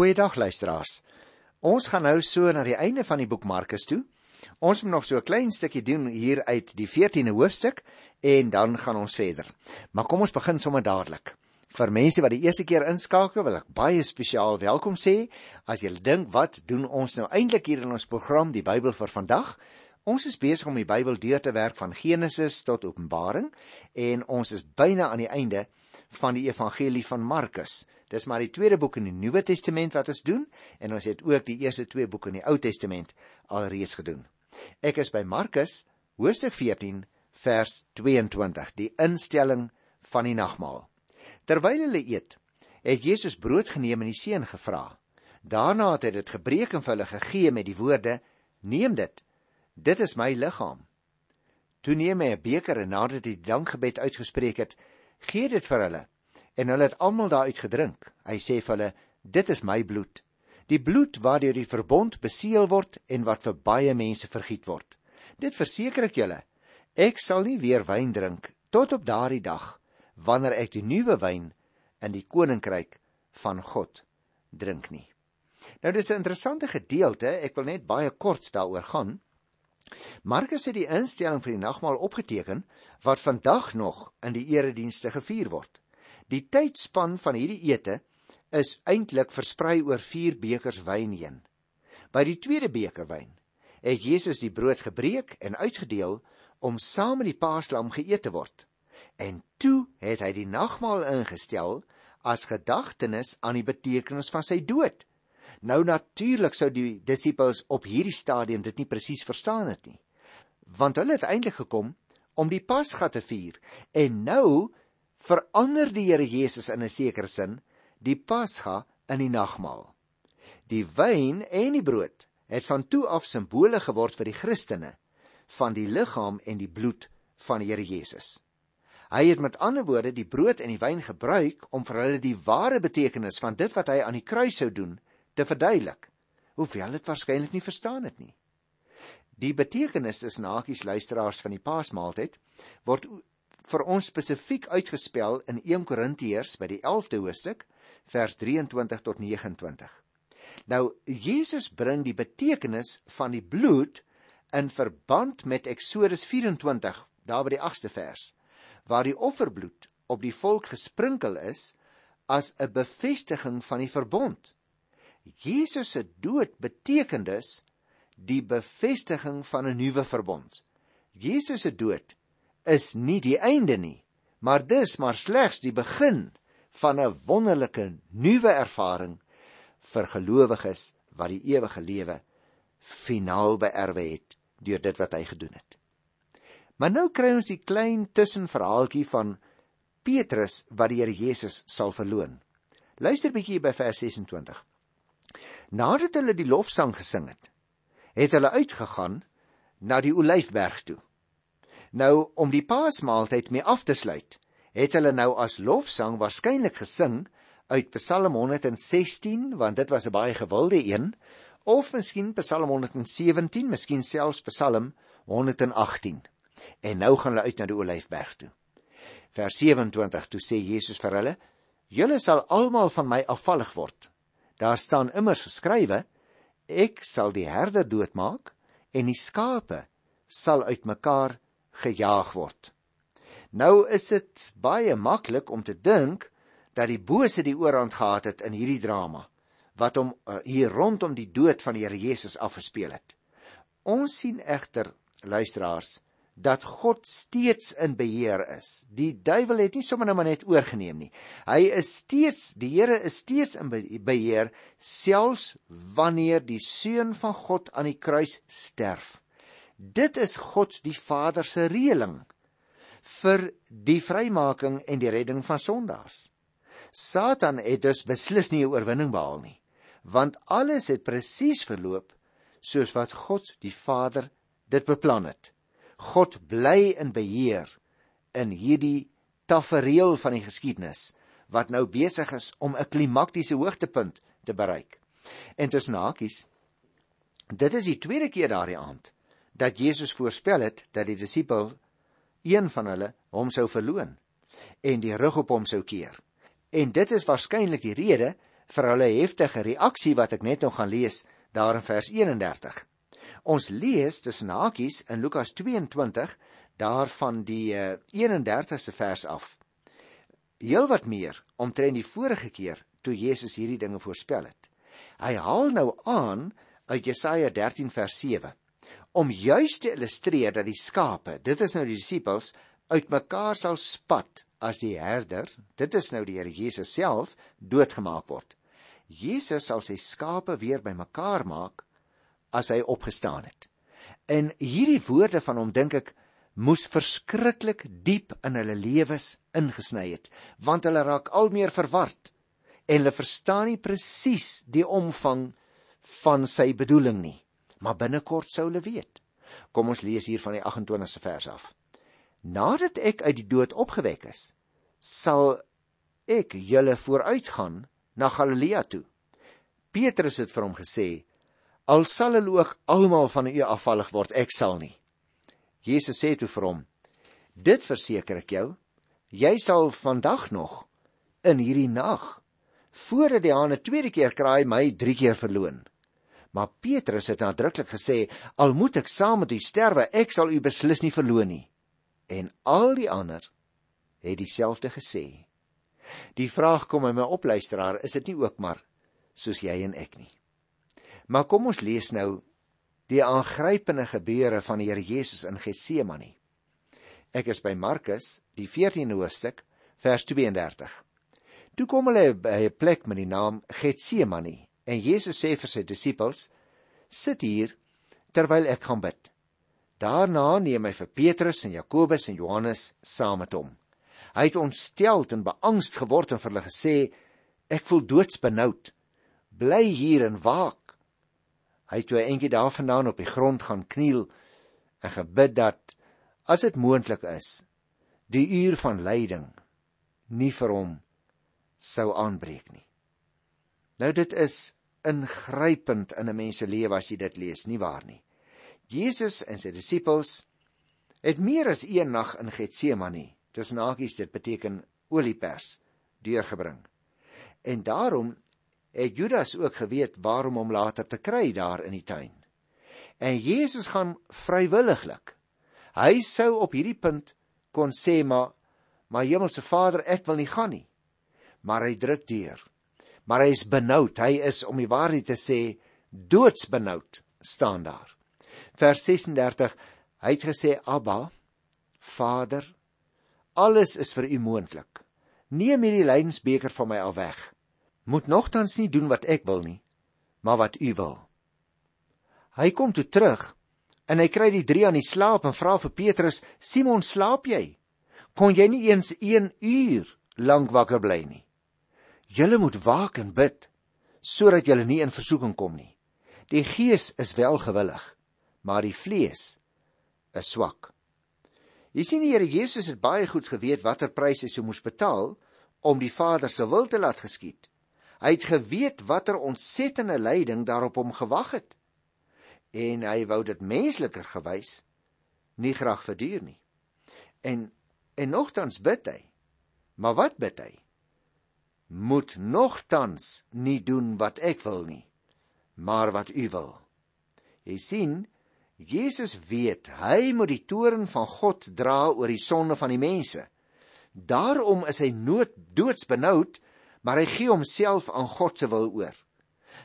Goeiedag luisteraars. Ons gaan nou so na die einde van die boek Markus toe. Ons moet nog so 'n klein stukkie doen hier uit die 14de hoofstuk en dan gaan ons verder. Maar kom ons begin sommer dadelik. Vir mense wat die eerste keer inskakel, wil ek baie spesiaal welkom sê. As jy dink wat doen ons nou eintlik hier in ons program Die Bybel vir vandag? Ons is besig om die Bybel deur te werk van Genesis tot Openbaring en ons is byna aan die einde van die evangelie van Markus. Dis maar die tweede boek in die Nuwe Testament wat ons doen en ons het ook die eerste twee boeke in die Ou Testament alreeds gedoen. Ek is by Markus hoofstuk 14 vers 22, die instelling van die nagmaal. Terwyl hulle eet, het Jesus brood geneem en die seën gevra. Daarna het hy dit gebreek en vir hulle gegee met die woorde: "Neem dit. Dit is my liggaam." Toe neem hy 'n beker en nadat hy die dankgebed uitgespreek het, gee dit vir hulle en hulle het almal daaruit gedrink. Hy sê vir hulle: "Dit is my bloed, die bloed waardeur die verbond beseël word en wat vir baie mense vergiet word. Dit verseker ek julle, ek sal nie weer wyn drink tot op daardie dag wanneer ek die nuwe wyn in die koninkryk van God drink nie." Nou dis 'n interessante gedeelte, ek wil net baie kort daaroor gaan. Markus het die instelling vir die nagmaal opgeteken wat vandag nog in die eredienste gevier word. Die tydspan van hierdie ete is eintlik versprei oor 4 bekers wyn heen. By die tweede beker wyn het Jesus die brood gebreek en uitgedeel om saam met die paaslam geëet te word. En toe het hy die nagmaal ingestel as gedagtenis aan die betekenis van sy dood. Nou natuurlik sou die disippels op hierdie stadium dit nie presies verstaan het nie. Want hulle het eintlik gekom om die Pasga te vier en nou verander die Here Jesus in 'n sekere sin die Pasga in die nagmaal. Die wyn en die brood het van toe af simbole geword vir die Christene van die liggaam en die bloed van die Here Jesus. Hy het met ander woorde die brood en die wyn gebruik om vir hulle die ware betekenis van dit wat hy aan die kruis sou doen te verduidelik. Hoewel dit waarskynlik nie verstaan het nie. Die betekenis is nakies luisteraars van die Paasmaaltyd word vir ons spesifiek uitgespel in 1 Korintiërs by die 11de hoofstuk vers 23 tot 29. Nou Jesus bring die betekenis van die bloed in verband met Eksodus 24 daar by die 8ste vers waar die offerbloed op die volk gesprinkel is as 'n bevestiging van die verbond. Jesus se dood beteken dus die bevestiging van 'n nuwe verbond. Jesus se dood is nie die einde nie, maar dis maar slegs die begin van 'n wonderlike nuwe ervaring vir gelowiges wat die ewige lewe finaal beerwe het deur dit wat hy gedoen het. Maar nou kry ons die klein tussenverhaaltjie van Petrus wat die Here Jesus sal verloon. Luister bietjie by vers 26. Nadat hulle die lofsang gesing het, het hulle uitgegaan na die Olyfberg toe. Nou om die Paasmaaltyd mee af te sluit, het hulle nou as lofsang waarskynlik gesing uit Psalm 116, want dit was 'n baie gewilde een, of miskien Psalm 117, miskien selfs Psalm 118. En nou gaan hulle uit na die Olyfberg toe. Vers 27 toe sê Jesus vir hulle: "Julle sal almal van my afvallig word. Daar staan immers geskrywe: Ek sal die herder doodmaak en die skape sal uitmekaar gejaag word. Nou is dit baie maklik om te dink dat die bose die oorhand gehad het in hierdie drama wat hom uh, hier rondom die dood van die Here Jesus afgespeel het. Ons sien egter luisteraars dat God steeds in beheer is. Die duiwel het nie sommer nou maar net oorgeneem nie. Hy is steeds, die Here is steeds in beheer selfs wanneer die seun van God aan die kruis sterf. Dit is God die Vader se reëling vir die vrymaking en die redding van sondaars. Satan het dus beslis nie 'n oorwinning behaal nie, want alles het presies verloop soos wat God die Vader dit beplan het. God bly in beheer in hierdie tafereel van die geskiedenis wat nou besig is om 'n klimaktiese hoogtepunt te bereik. En tussen hakies, dit is die tweede keer daardie aand dat Jesus voorspel het dat die disipel een van hulle hom sou verloon en die rug op hom sou keer. En dit is waarskynlik die rede vir hulle heftige reaksie wat ek net nog gaan lees daar in vers 31. Ons lees tussen hakies in Lukas 22 daarvan die 31ste vers af. Heel wat meer omtrent die vorige keer toe Jesus hierdie dinge voorspel het. Hy haal nou aan uit Jesaja 13 vers 7 om juis te illustreer dat die skape, dit is nou die disippels, uitmekaar sal spat as die herder, dit is nou die Here Jesus self, doodgemaak word. Jesus sal sy skape weer bymekaar maak as hy opgestaan het. En hierdie woorde van hom dink ek moes verskriklik diep in hulle lewens ingesny het, want hulle raak al meer verward en hulle verstaan nie presies die omvang van sy bedoeling nie maar binnekort sou hulle weet. Kom ons lees hier van die 28ste vers af. Nadat ek uit die dood opgewek is, sal ek julle vooruitgaan na Galilea toe. Petrus het vir hom gesê: Al sal hulle ook almal van u afvallig word, ek sal nie. Jesus sê toe vir hom: Dit verseker ek jou, jy sal vandag nog in hierdie nag voordat die haan 'n tweede keer kraai my 3 keer verloon. Maar Petrus het nadruklik gesê: "Al moet ek saam met u sterwe, ek sal u beslis nie verloon nie." En al die ander het dieselfde gesê. Die vraag kom by my op luisteraar, is dit nie ook maar soos jy en ek nie? Maar kom ons lees nou die aangrypende gebeure van die Here Jesus in Getsemane. Ek is by Markus, die 14de hoofstuk, vers 32. Toe kom hulle by 'n plek met die naam Getsemane En Jesus sê vir sy disippels: "Sit hier terwyl ek gaan bid." Daarna neem hy vir Petrus en Jakobus en Johannes saam met hom. Hy het ontsteld en beangst geword en vir hulle gesê: "Ek voel doodsbenoud. Bly hier en waak." Hy het toe eendag daarvandaan op die grond gaan kniel en gebid dat as dit moontlik is, die uur van lyding nie vir hom sou aanbreek nie. Nou dit is ingrypend in 'n mens se lewe as jy dit lees, nie waar nie? Jesus en sy disippels het meer as een nag in Getsemane, tussen hakies dit beteken oliepers, deurgebring. En daarom het Judas ook geweet waarom hom later te kry daar in die tuin. En Jesus gaan vrywilliglik. Hy sou op hierdie punt kon sê maar maar Hemelse Vader, ek wil nie gaan nie. Maar hy druk deur maar hy is benoud. Hy is om die waarheid te sê doodsbenoud staan daar. Vers 36 hy het gesê Abba Vader alles is vir u moontlik. Neem hierdie lydensbeker van my al weg. Moet nogtans nie doen wat ek wil nie, maar wat u wil. Hy kom toe terug en hy kry die drie aan die slaap en vra vir Petrus: "Simon, slaap jy? Kon jy nie eens 1 uur lank wakker bly nie?" Julle moet waak en bid sodat julle nie in versoeking kom nie. Die gees is wel gewillig, maar die vlees is swak. Jy sien die Here Jesus het baie goed geweet watter prys hy sou moes betaal om die Vader se wil te laat geskied. Hy het geweet watter ontsettende lyding daarop hom gewag het. En hy wou dit mensliker gewys nie graag verduur nie. En en nogtans bid hy. Maar wat bid hy? Moet nogtans nie doen wat ek wil nie, maar wat u wil. Jy sien, Jesus weet hy moet die toorn van God dra oor die sonde van die mense. Daarom is hy nood doodsbenoud, maar hy gee homself aan God se wil oor.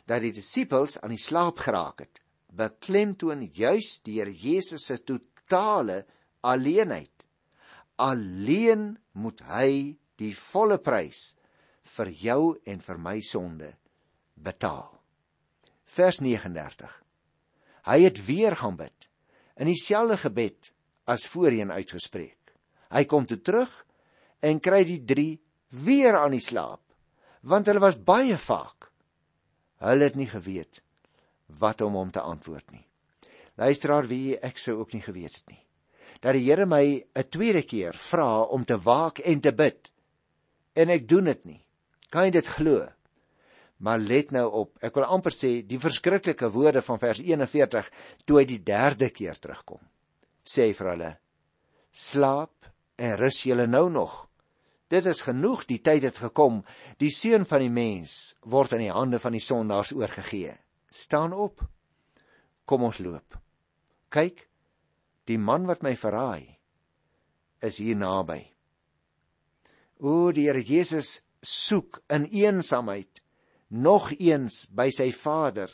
Dat die disippels aan die slaap geraak het, beklemtoon juis deur Jesus se totale alleenheid. Alleen moet hy die volle prys vir jou en vir my sonde betaal. Vers 39. Hy het weer gaan bid in dieselfde gebed as voorheen uitgespreek. Hy kom toe terug en kry die 3 weer aan die slaap, want hulle was baie vaak. Hulle het nie geweet wat om hom te antwoord nie. Luisteraar, wie ek sou ook nie geweet het nie. Dat die Here my 'n tweede keer vra om te waak en te bid en ek doen dit nie. Kan jy dit glo? Maar let nou op, ek wil amper sê die verskriklike woorde van vers 41 toe hy die derde keer terugkom. Sê hy vir hulle: Slaap en rus julle nou nog. Dit is genoeg, die tyd het gekom. Die seun van die mens word in die hande van die sondaars oorgegee. Staan op. Kom ons loop. Kyk, die man wat my verraai is hier naby. O, die Here Jesus soek in eensaamheid nog eens by sy Vader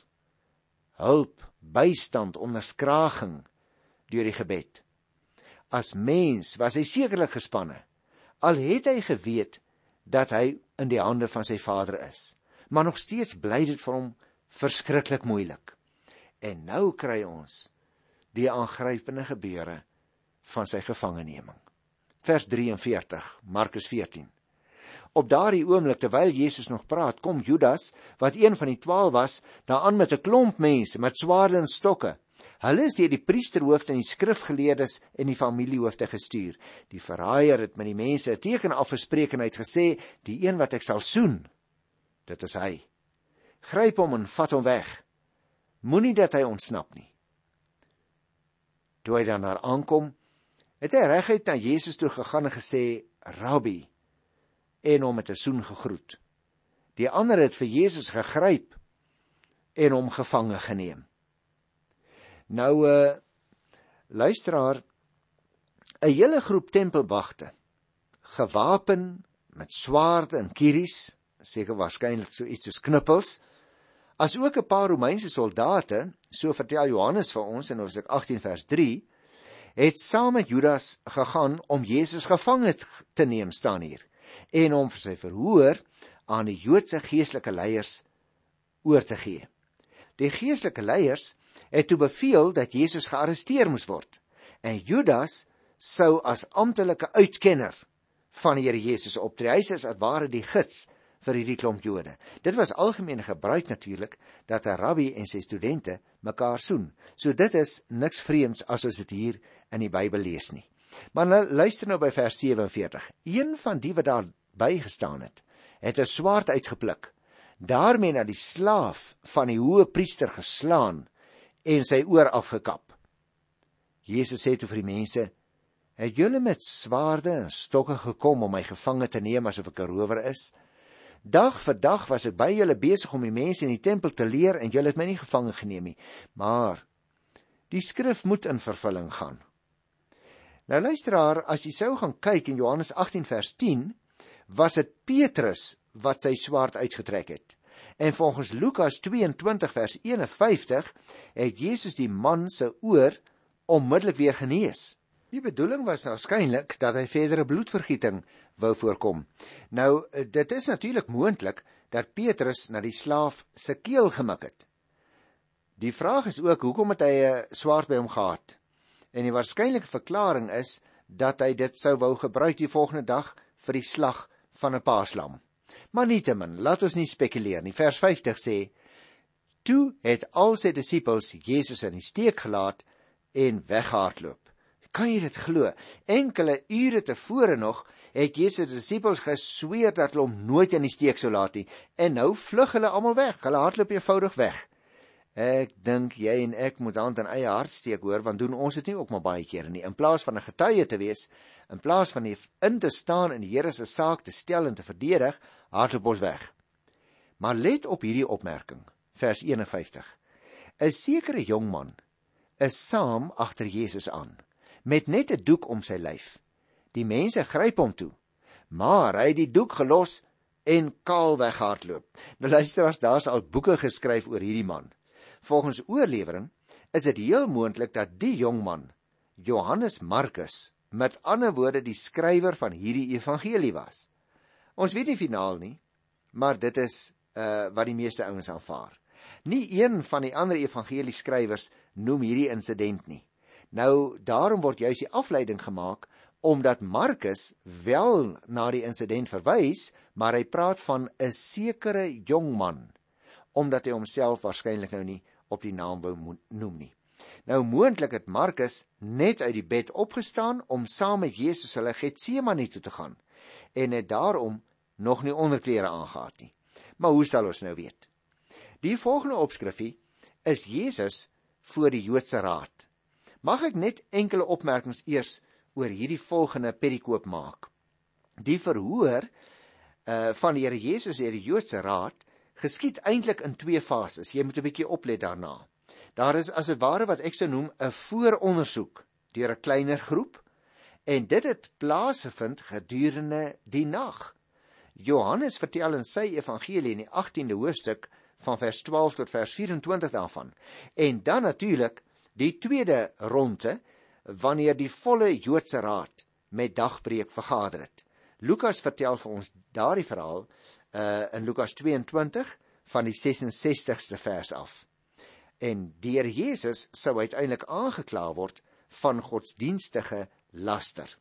hulp, bystand, onderskraging deur die gebed. As mens was hy sekerlik gespanne al het hy geweet dat hy in die hande van sy Vader is. Maar nog steeds bly dit vir hom verskriklik moeilik. En nou kry ons die aangrypende gebeure van sy gevangeneming. Vers 43, Markus 14. Op daardie oomblik terwyl Jesus nog praat, kom Judas, wat een van die 12 was, daaraan met 'n klomp mense met swaarde en stokke. Hulle is deur die priesterhoofde en die skrifgeleerdes en die familiehoofde gestuur. Die verraaier het met die mense 'n teken afgespreek en hy het gesê: "Die een wat ek sal soen, dit is hy. Gryp hom en vat hom weg. Moenie dat hy ontsnap nie." Toe hy dan daar aankom, het hy reguit na Jesus toe gegaan en gesê: "Rabbi," en hom met 'n soen gegroet. Die ander het vir Jesus gegryp en hom gevange geneem. Nou uh luisteraar 'n hele groep tempelwagte gewapen met swaarde en kieries, seker waarskynlik so iets soos knippels, as ook 'n paar Romeinse soldate, so vertel Johannes vir ons in Hoofstuk 18 vers 3, het saam met Judas gegaan om Jesus gevange te neem staan hier en hom vir sy verhoor aan die Joodse geestelike leiers oor te gee. Die geestelike leiers het toe beveel dat Jesus gearresteer moes word en Judas sou as amptelike uitkenner van die Here Jesus optree. Hy is as ware die gids vir hierdie klomp Jode. Dit was algemene gebruik natuurlik dat 'n rabbi en sy studente mekaar soen. So dit is niks vreemds as ons dit hier in die Bybel lees nie. Maar nou, luister nou by vers 47. Een van die wat daar bygestaan het, het 'n swaard uitgepluk, daarmee na die slaaf van die hoë priester geslaan en sy oor afgekap. Jesus sê toe vir die mense: "Het julle met swaarde en stokke gekom om my gevange te neem asof ek 'n rower is? Dag vir dag was ek by julle besig om die mense in die tempel te leer en julle het my nie gevange geneem nie. Maar die skrif moet in vervulling gaan." Nou luisteraar, as jy sou gaan kyk in Johannes 18 vers 10, was dit Petrus wat sy swaard uitgetrek het. En volgens Lukas 22 vers 51 het Jesus die man se oor onmiddellik weer genees. Die bedoeling was waarskynlik dat hy verdere bloedvergieting wou voorkom. Nou dit is natuurlik moontlik dat Petrus na die slaaf se keel gemik het. Die vraag is ook hoekom het hy 'n swaard by hom gehad? En die waarskynlike verklaring is dat hy dit sou wou gebruik die volgende dag vir die slag van 'n paaslam. Maar nietemin, laat ons nie spekuleer nie. Vers 50 sê: Toe het al sy disippels Jesus in die steek gelaat en weggehardloop. Kan jy dit glo? Enkele ure tevore nog het Jesus se disippels gesweer dat hulle hom nooit in die steek sou laat nie. En nou vlug hulle almal weg. Hulle hardloop eenvoudig weg. Ek dink jy en ek moet hand in eie hart steek hoor want doen ons dit nie ook maar baie kere nie. In plaas van 'n getuie te wees, in plaas van in te staan in die Here se saak te stel en te verdedig, hardloop ons weg. Maar let op hierdie opmerking, vers 51. 'n Sekere jong man is saam agter Jesus aan met net 'n doek om sy lyf. Die mense gryp hom toe, maar hy het die doek gelos en kaal weghardloop. Nou luister as daar's al boeke geskryf oor hierdie man. Volgens oorlewering is dit heel moontlik dat die jong man Johannes Markus met ander woorde die skrywer van hierdie evangelie was. Ons weet nie finaal nie, maar dit is uh wat die meeste ouens aanvaar. Nie een van die ander evangelieskrywers noem hierdie insident nie. Nou daarom word juis die afleiding gemaak omdat Markus wel na die insident verwys, maar hy praat van 'n sekere jong man omdat hy homself waarskynlik nou nie op die naam wou noem nie. Nou moontlik het Markus net uit die bed opgestaan om saam met Jesus hulle Getsemane toe te gaan en het daarom nog nie onderklere aangetree nie. Maar hoe sal ons nou weet? Die volgende opskrifie is Jesus voor die Joodse raad. Mag ek net enkele opmerkings eers oor hierdie volgende perikoop maak. Die verhoor uh van die Here Jesus deur die Joodse Raad geskied eintlik in twee fases. Jy moet 'n bietjie oplet daarna. Daar is as 'n ware wat ek sou noem 'n voorondersoek deur 'n kleiner groep en dit het plaasgevind gedurende die nag. Johannes vertel in sy evangelie in die 18de hoofstuk van vers 12 tot vers 24 daarvan. En dan natuurlik die tweede ronde wanneer die volle Joodse raad met dagbreek vergader het. Lukas vertel vir ons daardie verhaal uh in Lukas 22 van die 66ste vers af. En deur Jesus sou uiteindelik aangekla word van godsdienstige laster.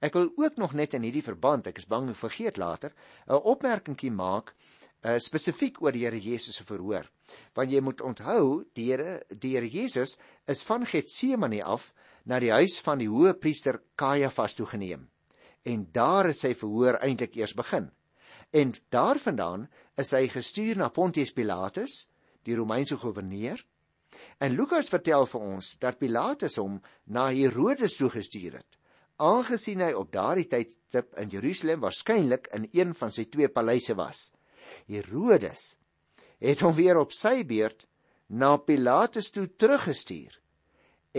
Ek wil ook nog net in hierdie verband, ek is bang ek vergeet later, 'n opmerkingie maak uh, spesifiek oor die Here Jesus se verhoor. Want jy moet onthou, die Here, die Here Jesus is van Getsemane af na die huis van die hoë priester Kajafas toe geneem. En daar het sy verhoor eintlik eers begin. En daarvandaan is hy gestuur na Pontius Pilatus, die Romeinse goewerneur. En Lukas vertel vir ons dat Pilatus hom na Herodes toe gestuur het aangesien hy op daardie tyd tip in Jerusalem waarskynlik in een van sy twee paleise was. Herodes het hom weer op sy beurt na Pilatus toe teruggestuur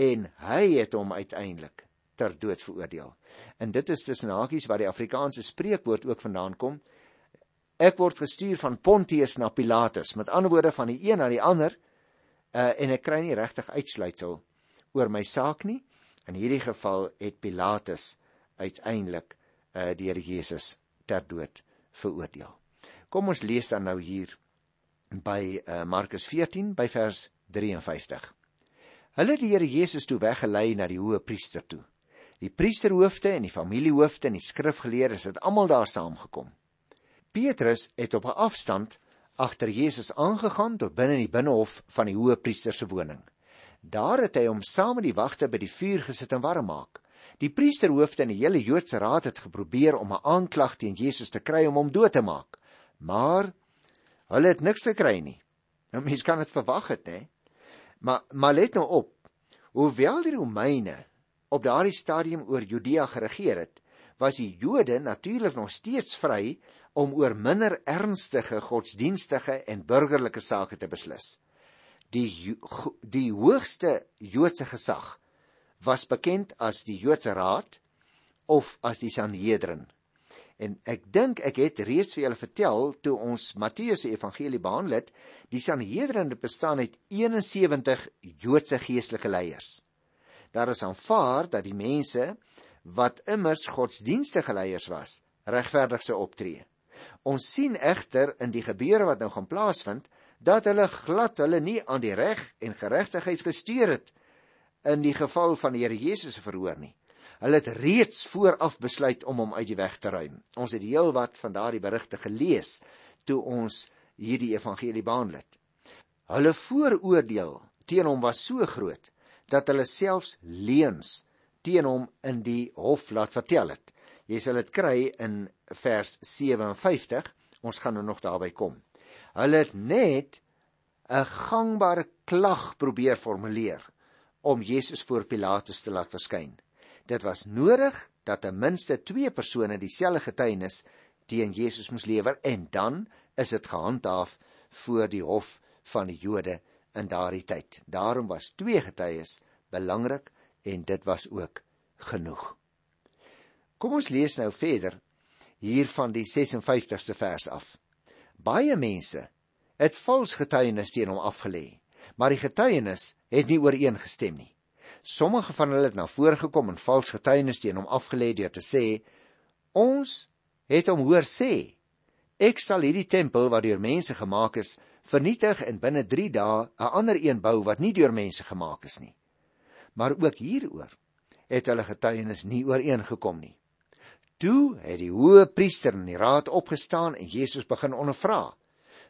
en hy het hom uiteindelik ter dood veroordeel. En dit is tussen hakies wat die Afrikaanse spreekwoord ook vandaan kom. Ek word gestuur van Pontius na Pilatus, met ander woorde van die een na die ander, uh, en ek kry nie regtig uitsluitsel oor my saak nie. In hierdie geval het Pilatus uiteindelik uh, Here Jesus ter dood veroordeel. Kom ons lees dan nou hier by uh, Markus 14 by vers 53. Hulle het die Here Jesus toe weggelei na die hoë priester toe. Die priesterhoofde en die familiehoofde en die skrifgeleerdes het almal daar saamgekom. Petrus het op 'n afstand agter Jesus aangegaan tot binne in die binnehof van die hoë priester se woning. Daar het hy hom saam met die wagte by die vuur gesit en warm maak. Die priesterhoofde en die hele Joodse raad het geprobeer om 'n aanklag teen Jesus te kry om hom dood te maak. Maar hulle het niks gekry nie. Nou mens kan dit verwag het, hè. Maar maar let nou op. Hoewel die Romeine op daardie stadium oor Judea geregeer het, was die Jode natuurlik nog steeds vry om oor minder ernstige godsdienstige en burgerlike sake te beslis die die hoogste Joodse gesag was bekend as die Joodse Raad of as die Sanhedrin. En ek dink ek het reeds vir julle vertel toe ons Matteus se evangelie behandel het, die Sanhedrin bestaan uit 71 Joodse geestelike leiers. Daar is aanvaar dat die mense wat immers godsdienstige leiers was, regverdig sou optree. Ons sien egter in die gebeure wat nou gaan plaasvind, dat hulle glad hulle nie aan die reg en geregtigheid gestuur het in die geval van die Here Jesus se verhoor nie. Hulle het reeds vooraf besluit om hom uit die weg te ruim. Ons het heelwat van daardie berigte gelees toe ons hierdie evangelie behandel het. Hulle vooroordeel teen hom was so groot dat hulle selfs leuns teen hom in die hof laat vertel het. Jy sal dit kry in vers 57. Ons gaan nou nog daarby kom. Hulle het net 'n gangbare klag probeer formuleer om Jesus voor Pilatus te laat verskyn. Dit was nodig dat ten minste twee persone dieselfde getuienis teen Jesus moes lewer en dan is dit gehandhaaf voor die hof van die Jode in daardie tyd. Daarom was twee getuies belangrik en dit was ook genoeg. Kom ons lees nou verder hier van die 56ste vers af. Baie mense het vals getuienis teen hom afgelê, maar die getuienis het nie ooreengestem nie. Sommige van hulle het na vore gekom en vals getuienis teen hom afgelê deur te sê: "Ons het hom hoor sê: Ek sal hierdie tempel wat deur mense gemaak is, vernietig en binne 3 dae 'n ander een bou wat nie deur mense gemaak is nie." Maar ook hieroor het hulle getuienis nie ooreengekom nie. Toe het die hoë priester in die raad opgestaan en Jesus begin ondervra.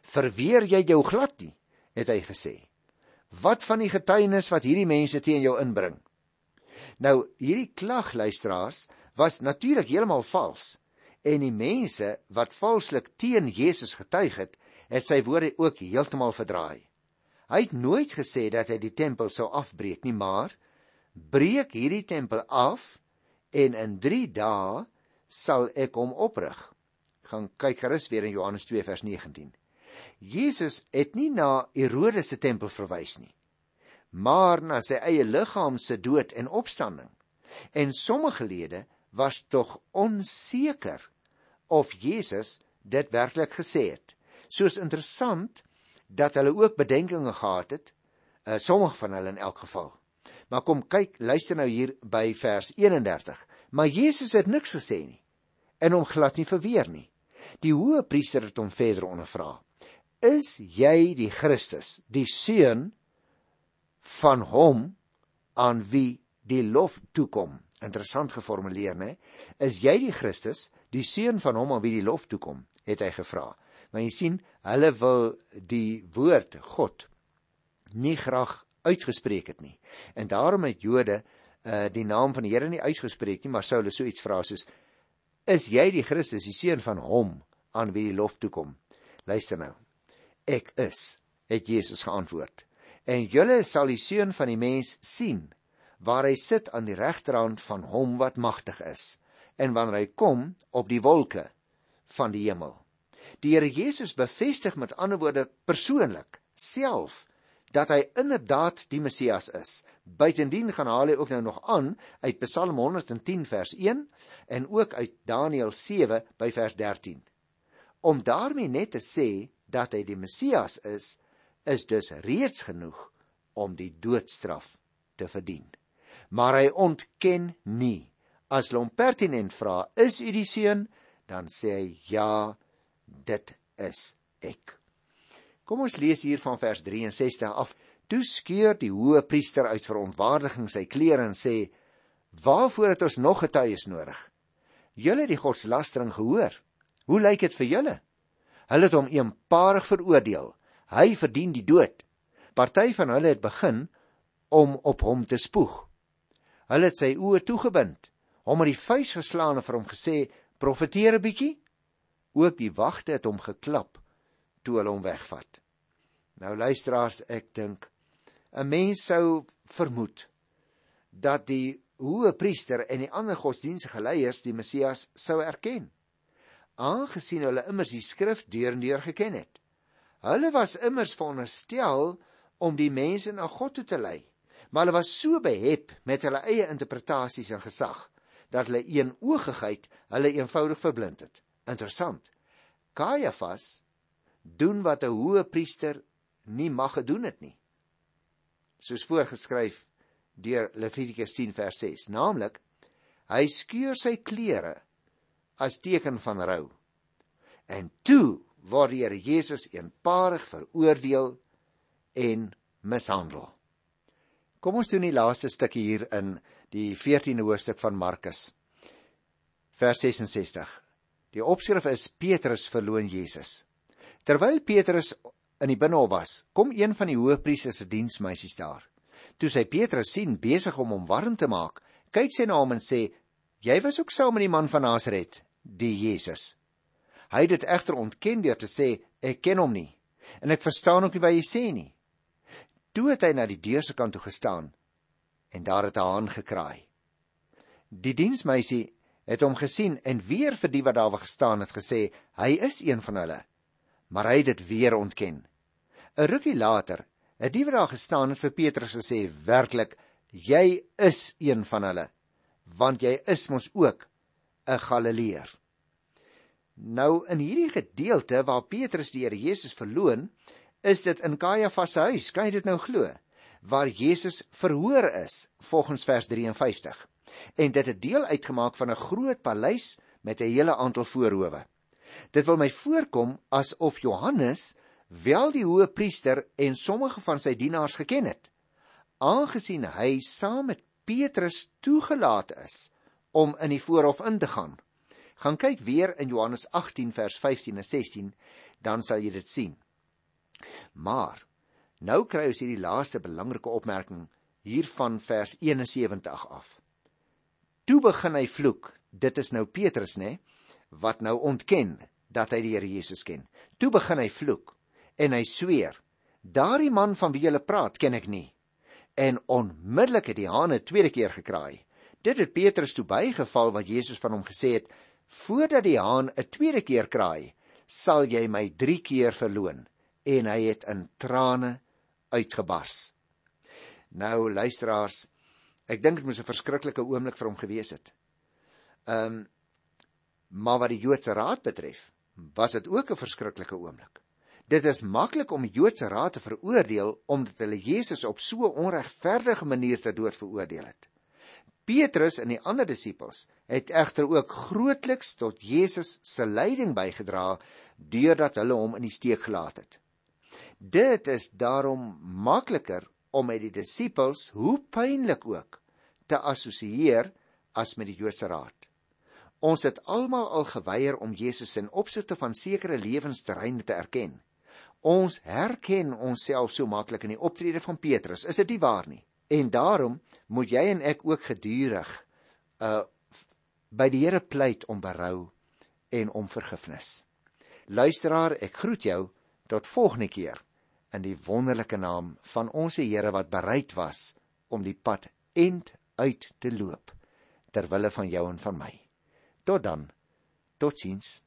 "Verweer jy jou glad nie?" het hy gesê. "Wat van die getuienis wat hierdie mense teen jou inbring?" Nou, hierdie klag luisteraars was natuurlik heeltemal vals en die mense wat valslik teen Jesus getuig het, het sy woorde ook heeltemal verdraai. Hy het nooit gesê dat hy die tempel sou afbreek nie, maar breek hierdie tempel af en in 3 dae sal ek hom oprig. Gaan kyk gerus weer in Johannes 2 vers 19. Jesus het nie na Herodes se tempel verwys nie, maar na sy eie liggaam se dood en opstanding. En sommige lede was tog onseker of Jesus dit werklik gesê het. Soos interessant dat hulle ook bedenkinge gehad het, uh, sommige van hulle in elk geval. Maar kom kyk, luister nou hier by vers 31. Maar Jesus het niks gesê nie en hom glad nie verweer nie. Die hoë priester het hom verder ondervra. Is jy die Christus, die seun van hom aan wie die lof toekom? Interessant geformuleer, né? Is jy die Christus, die seun van hom aan wie die lof toekom? het hy gevra. Maar jy sien, hulle wil die woord God nie graag uitgespreek het nie. En daarom het Jode uh die naam van die Here nie uitgespreek nie, maar sou hulle so iets vra soos is jy die Christus, die seun van hom aan wie die lof toe kom? Luister nou. Ek is, het Jesus geantwoord. En julle sal die seun van die mens sien waar hy sit aan die regterhand van hom wat magtig is en wanneer hy kom op die wolke van die hemel. Die Here Jesus bevestig met ander woorde persoonlik self dat hy inderdaad die Messias is. Buitendien gaan haal hy ook nou nog aan uit Psalm 110 vers 1 en ook uit Daniël 7 by vers 13. Om daarmee net te sê dat hy die Messias is, is dus reeds genoeg om die doodstraf te verdien. Maar hy ontken nie. As hom pertinent vra, "Is u die seun?" dan sê hy, "Ja, dit is ek." Kom ons lees hier van vers 63 af. Toe skeur die hoë priester uit verontwaardiging sy klere en sê: "Waarvoor het ons nog getuies nodig? Julle het die godslastering gehoor. Hoe lyk dit vir julle? Hulle het hom eenparig veroordeel. Hy verdien die dood. Party van hulle het begin om op hom te spoeg. Hulle het sy oë toegebind, hom met die vuis geslaan en vir hom gesê: "Profeteer 'n bietjie." Ook die wagte het hom geklap toe hulle hom wegvat. Nou luisteraars, ek dink 'n mens sou vermoed dat die hoë priester en die ander godsdienstige leiers die Messias sou erken, aangesien hulle immers die skrif deur en deur geken het. Hulle was immers veronderstel om die mense na God toe te lei, maar hulle was so behep met hulle eie interpretasies en gesag dat hulle eenoogigheid hulle eenvoudig verblind het. Interessant. Kajafas doen wat 'n hoë priester nie mag gedoen het nie. Soos voorgeskryf deur Levitikus 10 vers 6, naamlik hy skeur sy klere as teken van rou. En toe word die Here Jesus eenparig veroordeel en mishandel. Kom ons doen die laaste stukkie hier in die 14de hoofstuk van Markus. Vers 66. Die opskrif is Petrus verloon Jesus. Terwyl Petrus in die binnehof was, kom een van die hoëpriesters se diensmeisies daar. Toe sy Petrus sien besig om hom warm te maak, kyk sy na hom en sê: "Jy was ook saam met die man van Nasaret, die Jesus." Hy het dit egter ontken deur te sê: "Ek ken hom nie en ek verstaan ook nie wat jy sê nie." Toe het hy na die deur se kant toe gestaan en daar het 'n haan gekraai. Die diensmeisie het hom gesien en weer vir die wat daar gestaan het gesê: "Hy is een van hulle." Maar hy het dit weer ontken. 'n Rukkie later het die wat daar gestaan het vir Petrus gesê: "Werklik, jy is een van hulle, want jy is mos ook 'n Galileër." Nou in hierdie gedeelte waar Petrus die Here Jesus verloon, is dit in Kajafas se huis, kan jy dit nou glo, waar Jesus verhoor is volgens vers 53. En dit het deel uitgemaak van 'n groot paleis met 'n hele aantal voorhoewe. Dit wil my voorkom asof Johannes wel die hoë priester en sommige van sy dienaars geken het, aangesien hy saam met Petrus toegelaat is om in die voorhof in te gaan. Gaan kyk weer in Johannes 18 vers 15 en 16, dan sal jy dit sien. Maar nou kry ons hierdie laaste belangrike opmerking hier van vers 71 af. Toe begin hy vloek. Dit is nou Petrus, né, wat nou ontken dat hy die Here Jesus ken. Toe begin hy vloek en hy sweer: "Daardie man van wie jy praat, ken ek nie." En onmiddellik het die hane tweede keer gekraai. Dit het Petrus toe bygeval wat Jesus van hom gesê het: voordat die haan 'n tweede keer kraai, sal jy my 3 keer verloon." En hy het in trane uitgebars. Nou luisteraars, ek dink dit moes 'n verskriklike oomblik vir hom gewees het. Ehm um, maar wat die Joodse Raad betref, was dit ook 'n verskriklike oomblik. Dit is maklik om Joodse Raad te veroordeel omdat hulle Jesus op so 'n onregverdige manier te dood veroordeel het. Petrus en die ander disippels het egter ook grootliks tot Jesus se lyding bygedra deurdat hulle hom in die steek gelaat het. Dit is daarom makliker om met die disippels, hoe pynlik ook, te assosieer as met die Joodse Raad. Ons het almal al geweier om Jesus in opsigte van sekere lewensterreine te erken. Ons herken onsself so maklik in die optrede van Petrus, is dit nie waar nie? En daarom moet jy en ek ook gedurig uh by die Here pleit om berou en om vergifnis. Luisteraar, ek groet jou tot volgende keer in die wonderlike naam van ons Here wat bereid was om die pad end uit te loop ter wille van jou en van my. Tot dan. Totsiens.